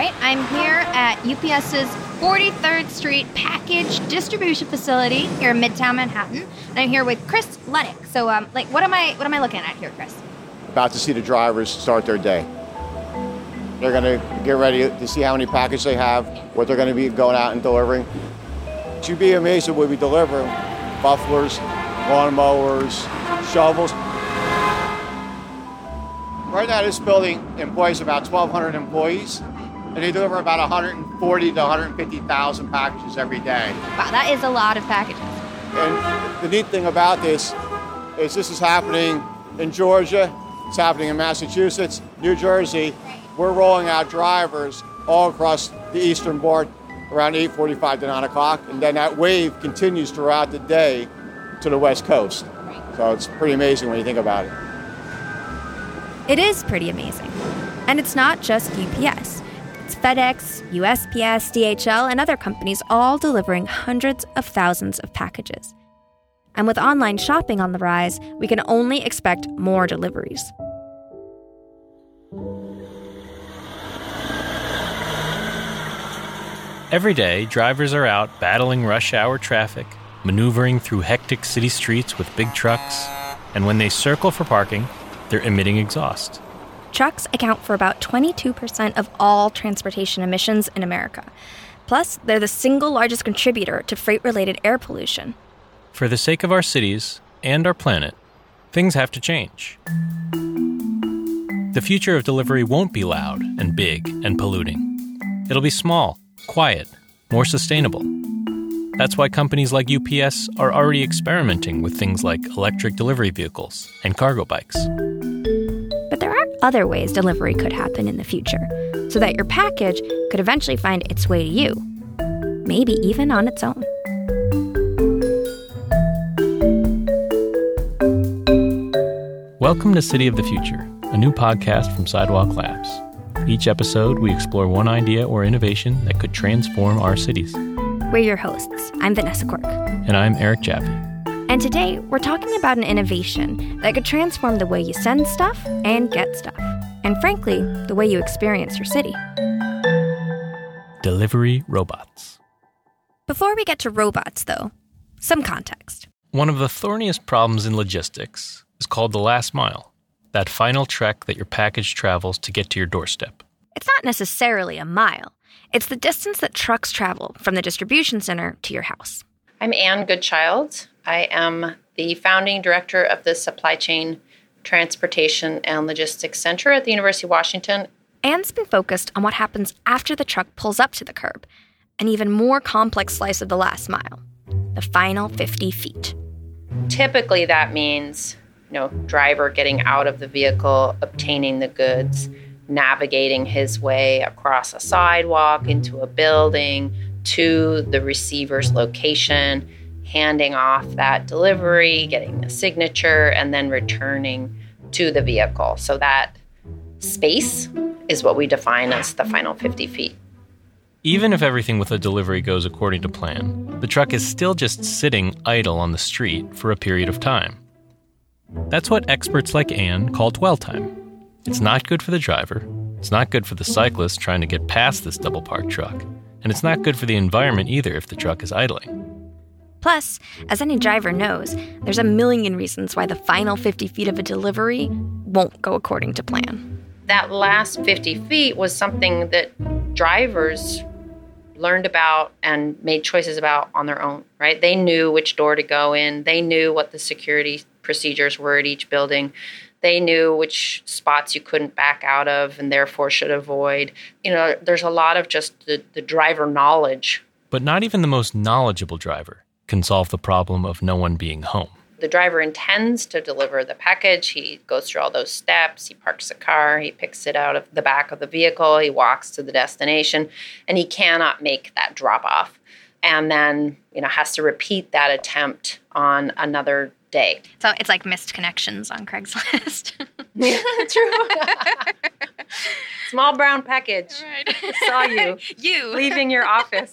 right, I'm here at UPS's 43rd Street Package Distribution Facility here in Midtown Manhattan, and I'm here with Chris Luddick. So, um, like, what am I what am I looking at here, Chris? About to see the drivers start their day. They're going to get ready to see how many packages they have, what they're going to be going out and delivering. You'd be amazed at what we deliver: mufflers, lawnmowers, shovels. Right now, this building employs about 1,200 employees, and they deliver about 140 to 150,000 packages every day. Wow, that is a lot of packages. And the neat thing about this is this is happening in Georgia, it's happening in Massachusetts, New Jersey. We're rolling out drivers all across the eastern board around 8:45 to 9 o'clock, and then that wave continues throughout the day to the west coast. So it's pretty amazing when you think about it. It is pretty amazing. And it's not just UPS. FedEx, USPS, DHL, and other companies all delivering hundreds of thousands of packages. And with online shopping on the rise, we can only expect more deliveries. Every day, drivers are out battling rush hour traffic, maneuvering through hectic city streets with big trucks, and when they circle for parking, they're emitting exhaust. Trucks account for about 22% of all transportation emissions in America. Plus, they're the single largest contributor to freight related air pollution. For the sake of our cities and our planet, things have to change. The future of delivery won't be loud and big and polluting. It'll be small, quiet, more sustainable. That's why companies like UPS are already experimenting with things like electric delivery vehicles and cargo bikes. There are other ways delivery could happen in the future, so that your package could eventually find its way to you, maybe even on its own. Welcome to City of the Future, a new podcast from Sidewalk Labs. Each episode, we explore one idea or innovation that could transform our cities. We're your hosts. I'm Vanessa Quirk. And I'm Eric Jaffe. And today, we're talking about an innovation that could transform the way you send stuff and get stuff. And frankly, the way you experience your city. Delivery robots. Before we get to robots, though, some context. One of the thorniest problems in logistics is called the last mile, that final trek that your package travels to get to your doorstep. It's not necessarily a mile, it's the distance that trucks travel from the distribution center to your house. I'm Anne Goodchild. I am the founding director of the Supply Chain Transportation and Logistics Center at the University of Washington. Anne's been focused on what happens after the truck pulls up to the curb, an even more complex slice of the last mile, the final 50 feet. Typically, that means you know, driver getting out of the vehicle, obtaining the goods, navigating his way across a sidewalk into a building to the receiver's location, handing off that delivery, getting the signature, and then returning to the vehicle. So that space is what we define as the final 50 feet. Even if everything with a delivery goes according to plan, the truck is still just sitting idle on the street for a period of time. That's what experts like Anne call dwell time. It's not good for the driver, it's not good for the cyclist trying to get past this double parked truck, and it's not good for the environment either if the truck is idling. Plus, as any driver knows, there's a million reasons why the final 50 feet of a delivery won't go according to plan. That last 50 feet was something that drivers learned about and made choices about on their own, right? They knew which door to go in, they knew what the security procedures were at each building. They knew which spots you couldn't back out of and therefore should avoid. You know, there's a lot of just the, the driver knowledge. But not even the most knowledgeable driver can solve the problem of no one being home. The driver intends to deliver the package. He goes through all those steps. He parks the car. He picks it out of the back of the vehicle. He walks to the destination, and he cannot make that drop off. And then, you know, has to repeat that attempt on another day. So it's like missed connections on Craigslist. yeah, true. Small brown package. Right. Saw you. you. Leaving your office.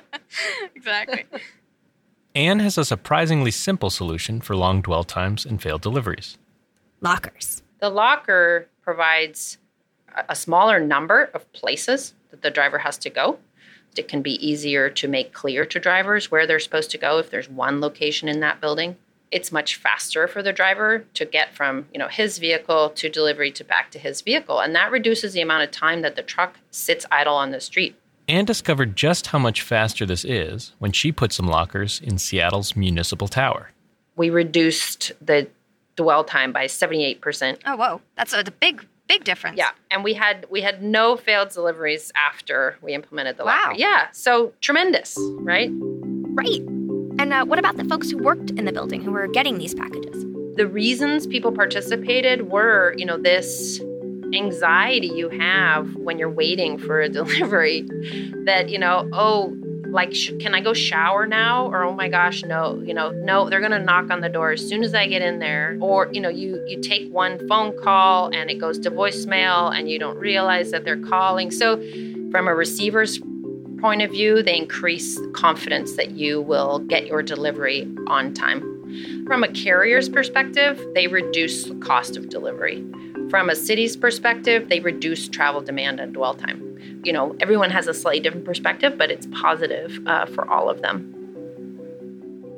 exactly. Anne has a surprisingly simple solution for long dwell times and failed deliveries lockers. The locker provides a smaller number of places that the driver has to go. It can be easier to make clear to drivers where they're supposed to go if there's one location in that building. It's much faster for the driver to get from, you know, his vehicle to delivery to back to his vehicle, and that reduces the amount of time that the truck sits idle on the street. Anne discovered just how much faster this is when she put some lockers in Seattle's municipal tower. We reduced the dwell time by 78%. Oh, whoa. That's a big, big difference. Yeah, and we had we had no failed deliveries after we implemented the Wow. locker. Yeah, so tremendous, right? Right. And uh, what about the folks who worked in the building who were getting these packages? The reasons people participated were, you know, this anxiety you have when you're waiting for a delivery that, you know, oh, like sh- can I go shower now or oh my gosh, no, you know, no, they're going to knock on the door as soon as I get in there or, you know, you you take one phone call and it goes to voicemail and you don't realize that they're calling. So from a receiver's point of view, they increase confidence that you will get your delivery on time. From a carrier's perspective, they reduce the cost of delivery. From a city's perspective, they reduce travel demand and dwell time. You know, everyone has a slightly different perspective, but it's positive uh, for all of them.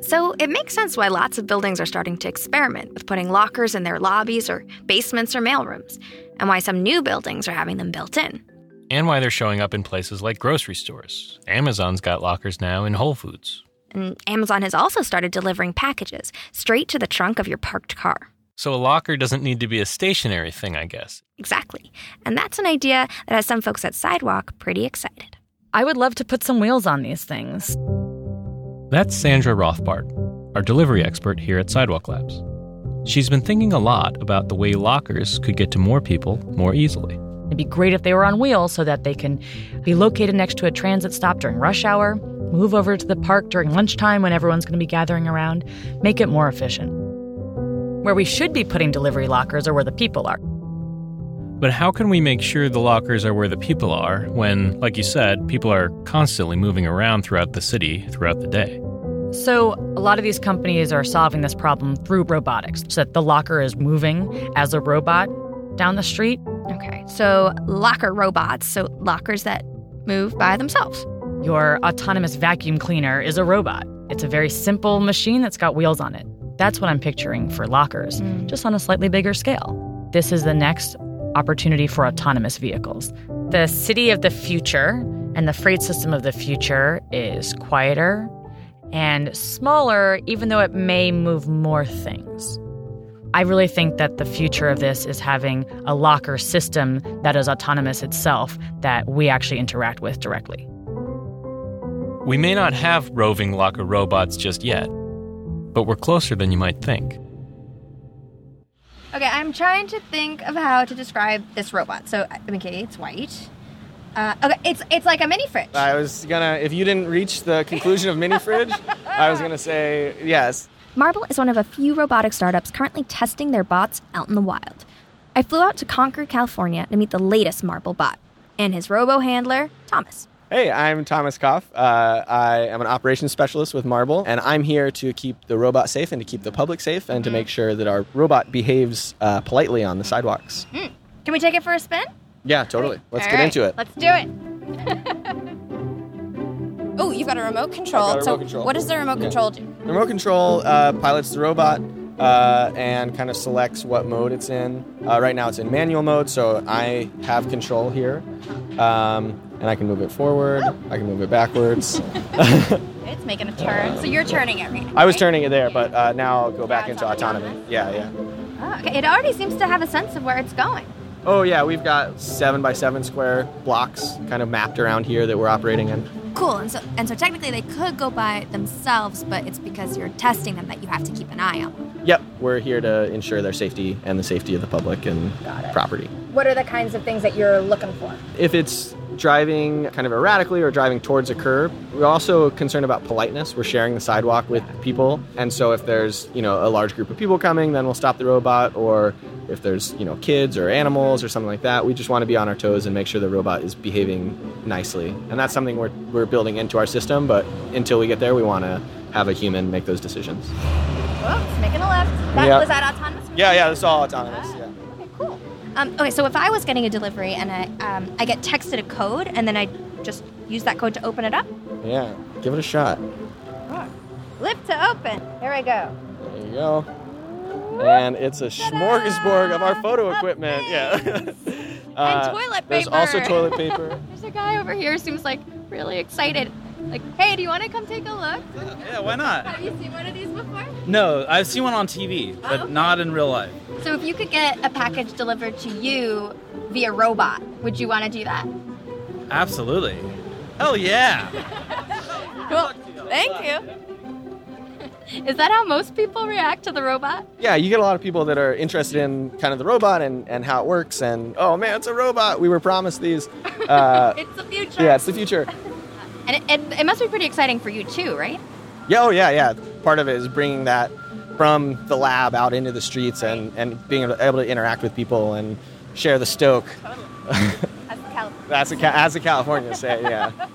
So it makes sense why lots of buildings are starting to experiment with putting lockers in their lobbies or basements or mailrooms, and why some new buildings are having them built in. And why they're showing up in places like grocery stores. Amazon's got lockers now in Whole Foods. And Amazon has also started delivering packages straight to the trunk of your parked car. So a locker doesn't need to be a stationary thing, I guess. Exactly. And that's an idea that has some folks at Sidewalk pretty excited. I would love to put some wheels on these things. That's Sandra Rothbard, our delivery expert here at Sidewalk Labs. She's been thinking a lot about the way lockers could get to more people more easily. It'd be great if they were on wheels so that they can be located next to a transit stop during rush hour, move over to the park during lunchtime when everyone's going to be gathering around, make it more efficient. Where we should be putting delivery lockers are where the people are. But how can we make sure the lockers are where the people are when, like you said, people are constantly moving around throughout the city throughout the day? So, a lot of these companies are solving this problem through robotics, so that the locker is moving as a robot down the street. Okay, so locker robots, so lockers that move by themselves. Your autonomous vacuum cleaner is a robot. It's a very simple machine that's got wheels on it. That's what I'm picturing for lockers, mm. just on a slightly bigger scale. This is the next opportunity for autonomous vehicles. The city of the future and the freight system of the future is quieter and smaller, even though it may move more things. I really think that the future of this is having a locker system that is autonomous itself that we actually interact with directly. We may not have roving locker robots just yet, but we're closer than you might think. Okay, I'm trying to think of how to describe this robot. So, I- okay, it's white. Uh, okay, it's it's like a mini fridge. I was gonna, if you didn't reach the conclusion of mini fridge, I was gonna say yes. Marble is one of a few robotic startups currently testing their bots out in the wild. I flew out to Concord, California to meet the latest Marble bot and his robo handler, Thomas. Hey, I'm Thomas Koff. Uh, I am an operations specialist with Marble, and I'm here to keep the robot safe and to keep the public safe and to make sure that our robot behaves uh, politely on the sidewalks. Can we take it for a spin? Yeah, totally. Let's All get right, into it. Let's do it. Oh, you've got a remote control. A so, remote control. what does the remote Yeah. control do? The remote control uh, pilots the robot uh, and kind of selects what mode it's in. Uh, right now it's in manual mode, so I have control here. Um, and I can move it forward, I can move it backwards. It's making a turn. So you're turning it right now. I was right? turning it there, but uh, now I'll go back Now into autonomous. autonomy. Yeah, yeah. Oh, okay, it already seems to have a sense of where it's going. Oh, yeah, we've got seven by seven square blocks kind of mapped around here that we're operating in. Cool. And so, and so technically they could go by themselves, but it's because you're testing them that you have to keep an eye on them. Yep, we're here to ensure their safety and the safety of the public and property. What are the kinds of things that you're looking for? If it's driving kind of erratically or driving towards a curb, we're also concerned about politeness. We're sharing the sidewalk with people, and so if there's you know a large group of people coming, then we'll stop the robot. Or if there's you know kids or animals or something like that, we just want to be on our toes and make sure the robot is behaving nicely. And that's something we're we're building into our system. But until we get there, we want to have a human make those decisions. Well, it's making a left. That, Yeah. Was that autonomous? Yeah, yeah, that's all autonomous. Ah. Um, okay, so if I was getting a delivery and I um, I get texted a code and then I just use that code to open it up. Yeah, give it a shot. Flip to open. Here I go. There you go. And it's a smorgasbord of our photo equipment. Yeah. Uh, toilet There's also paper. toilet paper. There's a guy over here who seems like really excited. Like, hey, do you want to come take a look? Yeah, why not? Have you seen one of these before? No, I've seen one on TV, but Oh. not in real life. So if you could get a package delivered to you via robot, would you want to do that? Absolutely. Oh yeah. Cool. Thank you. Is that how most people react to the robot? Yeah, you get a lot of people that are interested in kind of the robot and, and how it works. And oh man, it's a robot. We were promised these. Uh, It's the future. yeah, it's the future. And it, it, it must be pretty exciting for you too, right? Yeah, oh yeah, yeah. Part of it is bringing that from the lab out into the streets and, and being able to, able to interact with people and share the stoke. As a Cal- That's a, as a California say, yeah.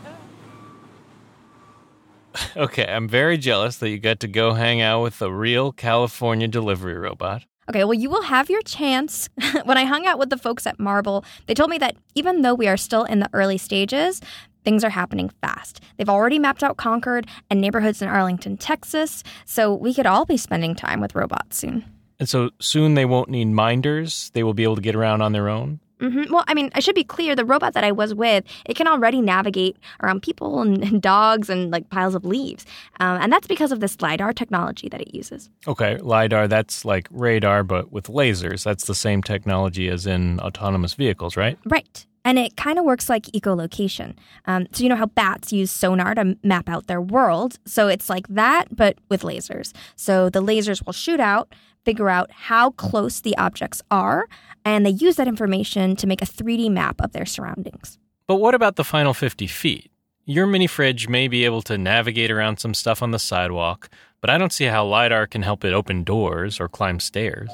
Okay, I'm very jealous that you got to go hang out with a real California delivery robot. Okay, well, you will have your chance. when I hung out with the folks at Marble, they told me that even though we are still in the early stages, things are happening fast. They've already mapped out Concord and neighborhoods in Arlington, Texas, so we could all be spending time with robots soon. And so soon they won't need minders. They will be able to get around on their own. hmm Well, I mean, I should be clear the robot that I was with, it can already navigate around people and, and dogs and like piles of leaves. Um, and that's because of this LiDAR technology that it uses. Okay, LiDAR, that's like radar, but with lasers. That's the same technology as in autonomous vehicles, right? Right. And it kind of works like echolocation. Um, so, you know how bats use sonar to map out their world? So, it's like that, but with lasers. So, the lasers will shoot out, figure out how close the objects are, and they use that information to make a 3D map of their surroundings. But what about the final 50 feet? Your mini fridge may be able to navigate around some stuff on the sidewalk, but I don't see how LiDAR can help it open doors or climb stairs.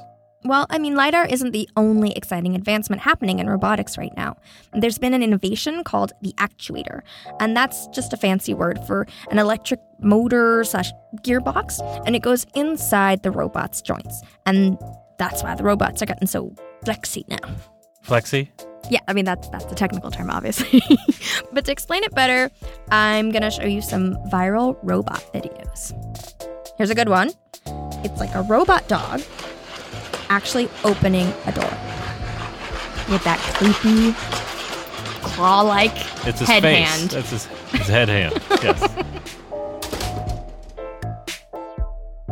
Well, I mean, LiDAR isn't the only exciting advancement happening in robotics right now. There's been an innovation called the actuator, and that's just a fancy word for an electric motor slash gearbox, and it goes inside the robot's joints. And that's why the robots are getting so flexy now. Flexy? Yeah, I mean that's that's the technical term, obviously. but to explain it better, I'm gonna show you some viral robot videos. Here's a good one. It's like a robot dog actually opening a door with that creepy claw-like It's his head face. hand. That's his, his head hand. Yes.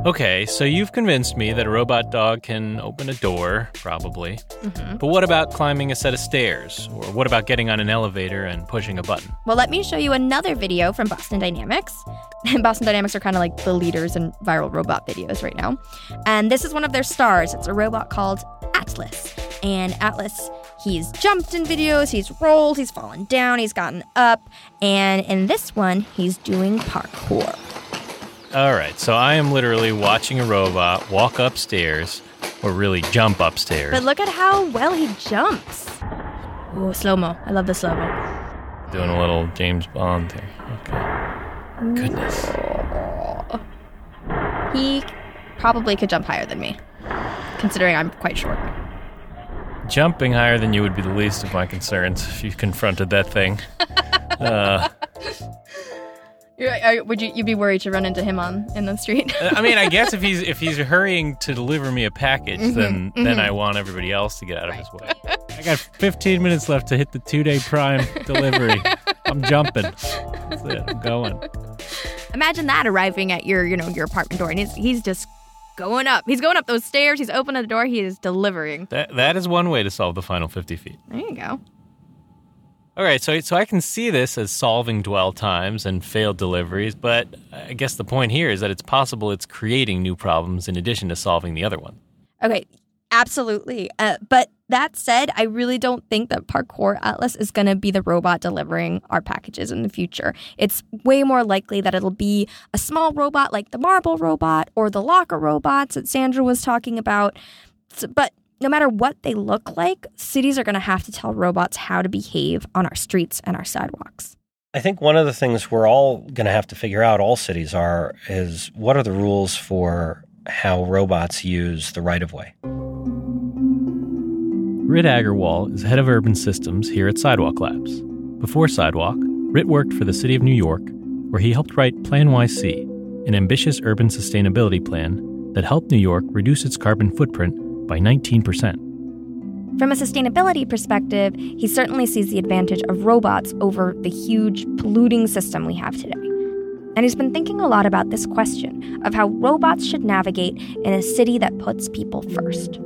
Okay, so you've convinced me that a robot dog can open a door, probably. Mm-hmm. But what about climbing a set of stairs? Or what about getting on an elevator and pushing a button? Well, let me show you another video from Boston Dynamics. And Boston Dynamics are kind of like the leaders in viral robot videos right now. And this is one of their stars. It's a robot called Atlas. And Atlas, he's jumped in videos, he's rolled, he's fallen down, he's gotten up. And in this one, he's doing parkour. All right, so I am literally watching a robot walk upstairs, or really jump upstairs. But look at how well he jumps. Ooh, slow mo. I love the slow mo. Doing a little James Bond thing. Okay. Goodness. He probably could jump higher than me, considering I'm quite short. Jumping higher than you would be the least of my concerns if you confronted that thing. Uh, Would you you'd be worried to run into him on in the street? Uh, I mean, I guess if he's if he's hurrying to deliver me a package, mm-hmm, then then I mm-hmm. want everybody else to get out of his way. I got 15 minutes left to hit the two day prime delivery. I'm jumping. That's it. I'm going. Imagine that arriving at your you know your apartment door, and he's he's just going up. He's going up those stairs. He's opening the door. He is delivering. That that is one way to solve the final 50 feet. There you go. All right, so so I can see this as solving dwell times and failed deliveries, but I guess the point here is that it's possible it's creating new problems in addition to solving the other one. Okay, absolutely. Uh, but that said, I really don't think that Parkour Atlas is going to be the robot delivering our packages in the future. It's way more likely that it'll be a small robot like the Marble robot or the Locker robots that Sandra was talking about. So- but no matter what they look like, cities are going to have to tell robots how to behave on our streets and our sidewalks. I think one of the things we're all going to have to figure out, all cities are, is what are the rules for how robots use the right of way? Rit Aggarwala is head of urban systems here at Sidewalk Labs. Before Sidewalk, Rit worked for the city of New York, where he helped write PlaNYC, an ambitious urban sustainability plan that helped New York reduce its carbon footprint by 19%. From a sustainability perspective, he certainly sees the advantage of robots over the huge polluting system we have today. And he's been thinking a lot about this question of how robots should navigate in a city that puts people first.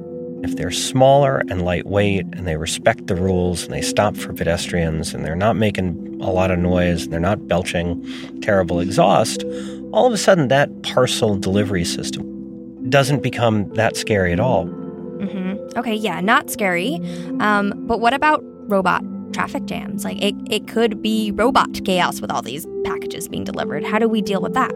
If they're smaller and lightweight and they respect the rules and they stop for pedestrians and they're not making a lot of noise and they're not belching terrible exhaust, all of a sudden that parcel delivery system doesn't become that scary at all. Okay, yeah, not scary. Um, but what about robot traffic jams? Like it, it could be robot chaos with all these packages being delivered. How do we deal with that?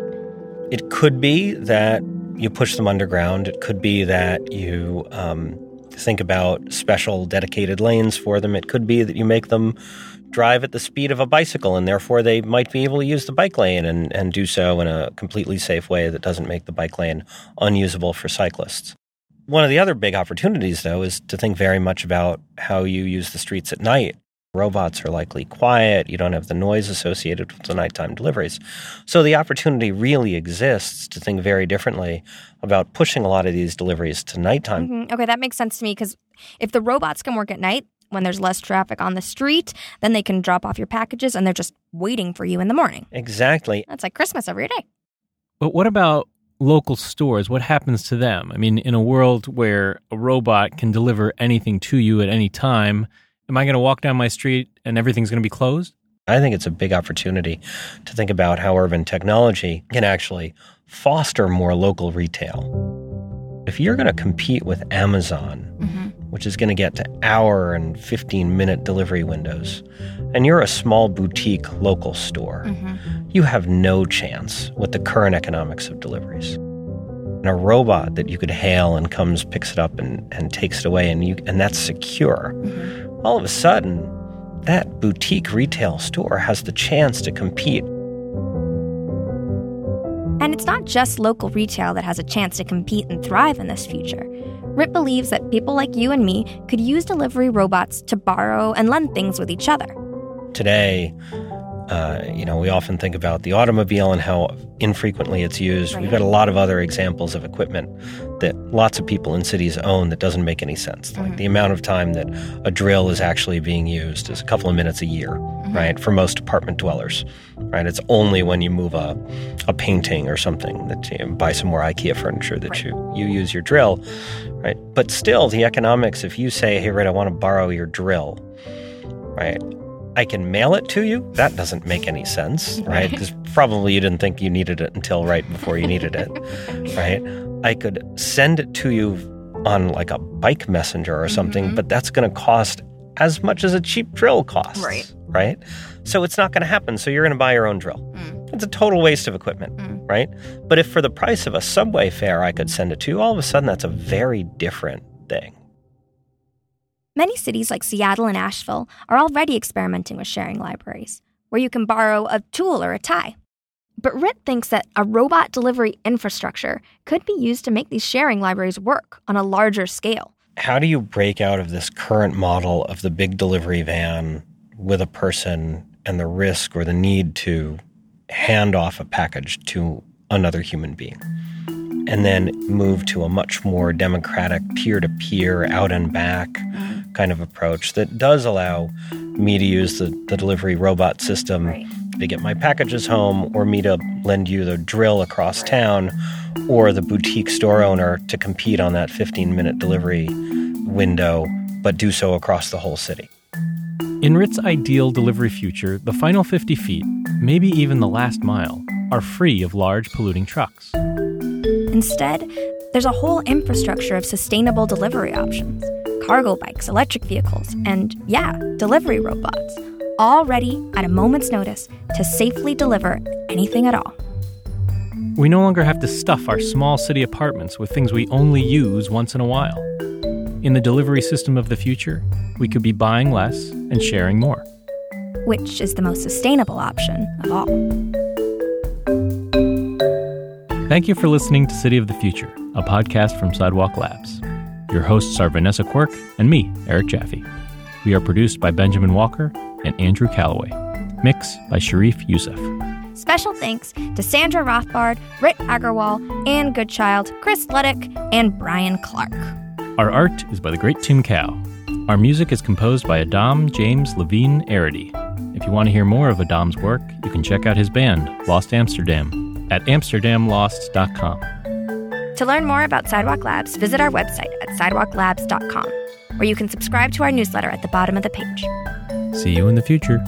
It could be that you push them underground. It could be that you um, think about special dedicated lanes for them. It could be that you make them drive at the speed of a bicycle and therefore they might be able to use the bike lane and, and do so in a completely safe way that doesn't make the bike lane unusable for cyclists. One of the other big opportunities, though, is to think very much about how you use the streets at night robots are likely quiet. You don't have the noise associated with the nighttime deliveries. So the opportunity really exists to think very differently about pushing a lot of these deliveries to nighttime. Mm-hmm. Okay, that makes sense to me because if the robots can work at night, when there's less traffic on the street, then they can drop off your packages and they're just waiting for you in the morning. Exactly. That's like Christmas every day. But what about local stores? What happens to them? I mean, in a world where a robot can deliver anything to you at any time, Am I going to walk down my street and everything's going to be closed? I think it's a big opportunity to think about how urban technology can actually foster more local retail. If you're going to compete with Amazon, mm-hmm. Which is going to get to hour and 15 minute delivery windows, and you're a small boutique local store, mm-hmm. you have no chance with the current economics of deliveries. And a robot that you could hail and comes, picks it up, and, and takes it away, and, you, and that's secure. Mm-hmm all of a sudden, that boutique retail store has the chance to compete. And it's not just local retail that has a chance to compete and thrive in this future. Rit believes that people like you and me could use delivery robots to borrow and lend things with each other. Today, uh, you know, we often think about the automobile and how infrequently it's used. Right. We've got a lot of other examples of equipment that lots of people in cities own that doesn't make any sense. Mm-hmm. Like the amount of time that a drill is actually being used is a couple of minutes a year, mm-hmm. right? For most apartment dwellers, right? It's only when you move a, a painting or something that you buy some more IKEA furniture that right. you, you use your drill, right? But still, the economics, if you say, hey, right, I want to borrow your drill, right? I can mail it to you. That doesn't make any sense, right? Because probably you didn't think you needed it until right before you needed it, right? I could send it to you on like a bike messenger or something, mm-hmm. but that's going to cost as much as a cheap drill costs, right? Right. So it's not going to happen. So you're going to buy your own drill. Mm. It's a total waste of equipment, mm. right? But if for the price of a subway fare I could send it to you, all of a sudden that's a very different thing. Many cities like Seattle and Asheville are already experimenting with sharing libraries, where you can borrow a tool or a tie. But Rit thinks that a robot delivery infrastructure could be used to make these sharing libraries work on a larger scale. How do you break out of this current model of the big delivery van with a person and the risk or the need to hand off a package to another human being? And then move to a much more democratic peer to peer, out and back mm-hmm. kind of approach that does allow me to use the, the delivery robot system right. to get my packages home, or me to lend you the drill across right. town, or the boutique store owner to compete on that 15 minute delivery window, but do so across the whole city. In Rit's ideal delivery future, the final 50 feet, maybe even the last mile, are free of large polluting trucks. Instead, there's a whole infrastructure of sustainable delivery options cargo bikes, electric vehicles, and yeah, delivery robots, all ready at a moment's notice to safely deliver anything at all. We no longer have to stuff our small city apartments with things we only use once in a while. In the delivery system of the future, we could be buying less and sharing more. Which is the most sustainable option of all. Thank you for listening to City of the Future, a podcast from Sidewalk Labs. Your hosts are Vanessa Quirk and me, Eric Jaffe. We are produced by Benjamin Walker and Andrew Calloway. Mix by Sharif Youssef. Special thanks to Sandra Rothbard, Rit Aggarwala, Anne Goodchild, Chris Luddick, and Brian Clark. Our art is by the great Tim Cow. Our music is composed by Adam James Levine Arity. If you want to hear more of Adam's work, you can check out his band, Lost Amsterdam, at amsterdamlost.com. To learn more about Sidewalk Labs, visit our website at sidewalklabs.com, where you can subscribe to our newsletter at the bottom of the page. See you in the future.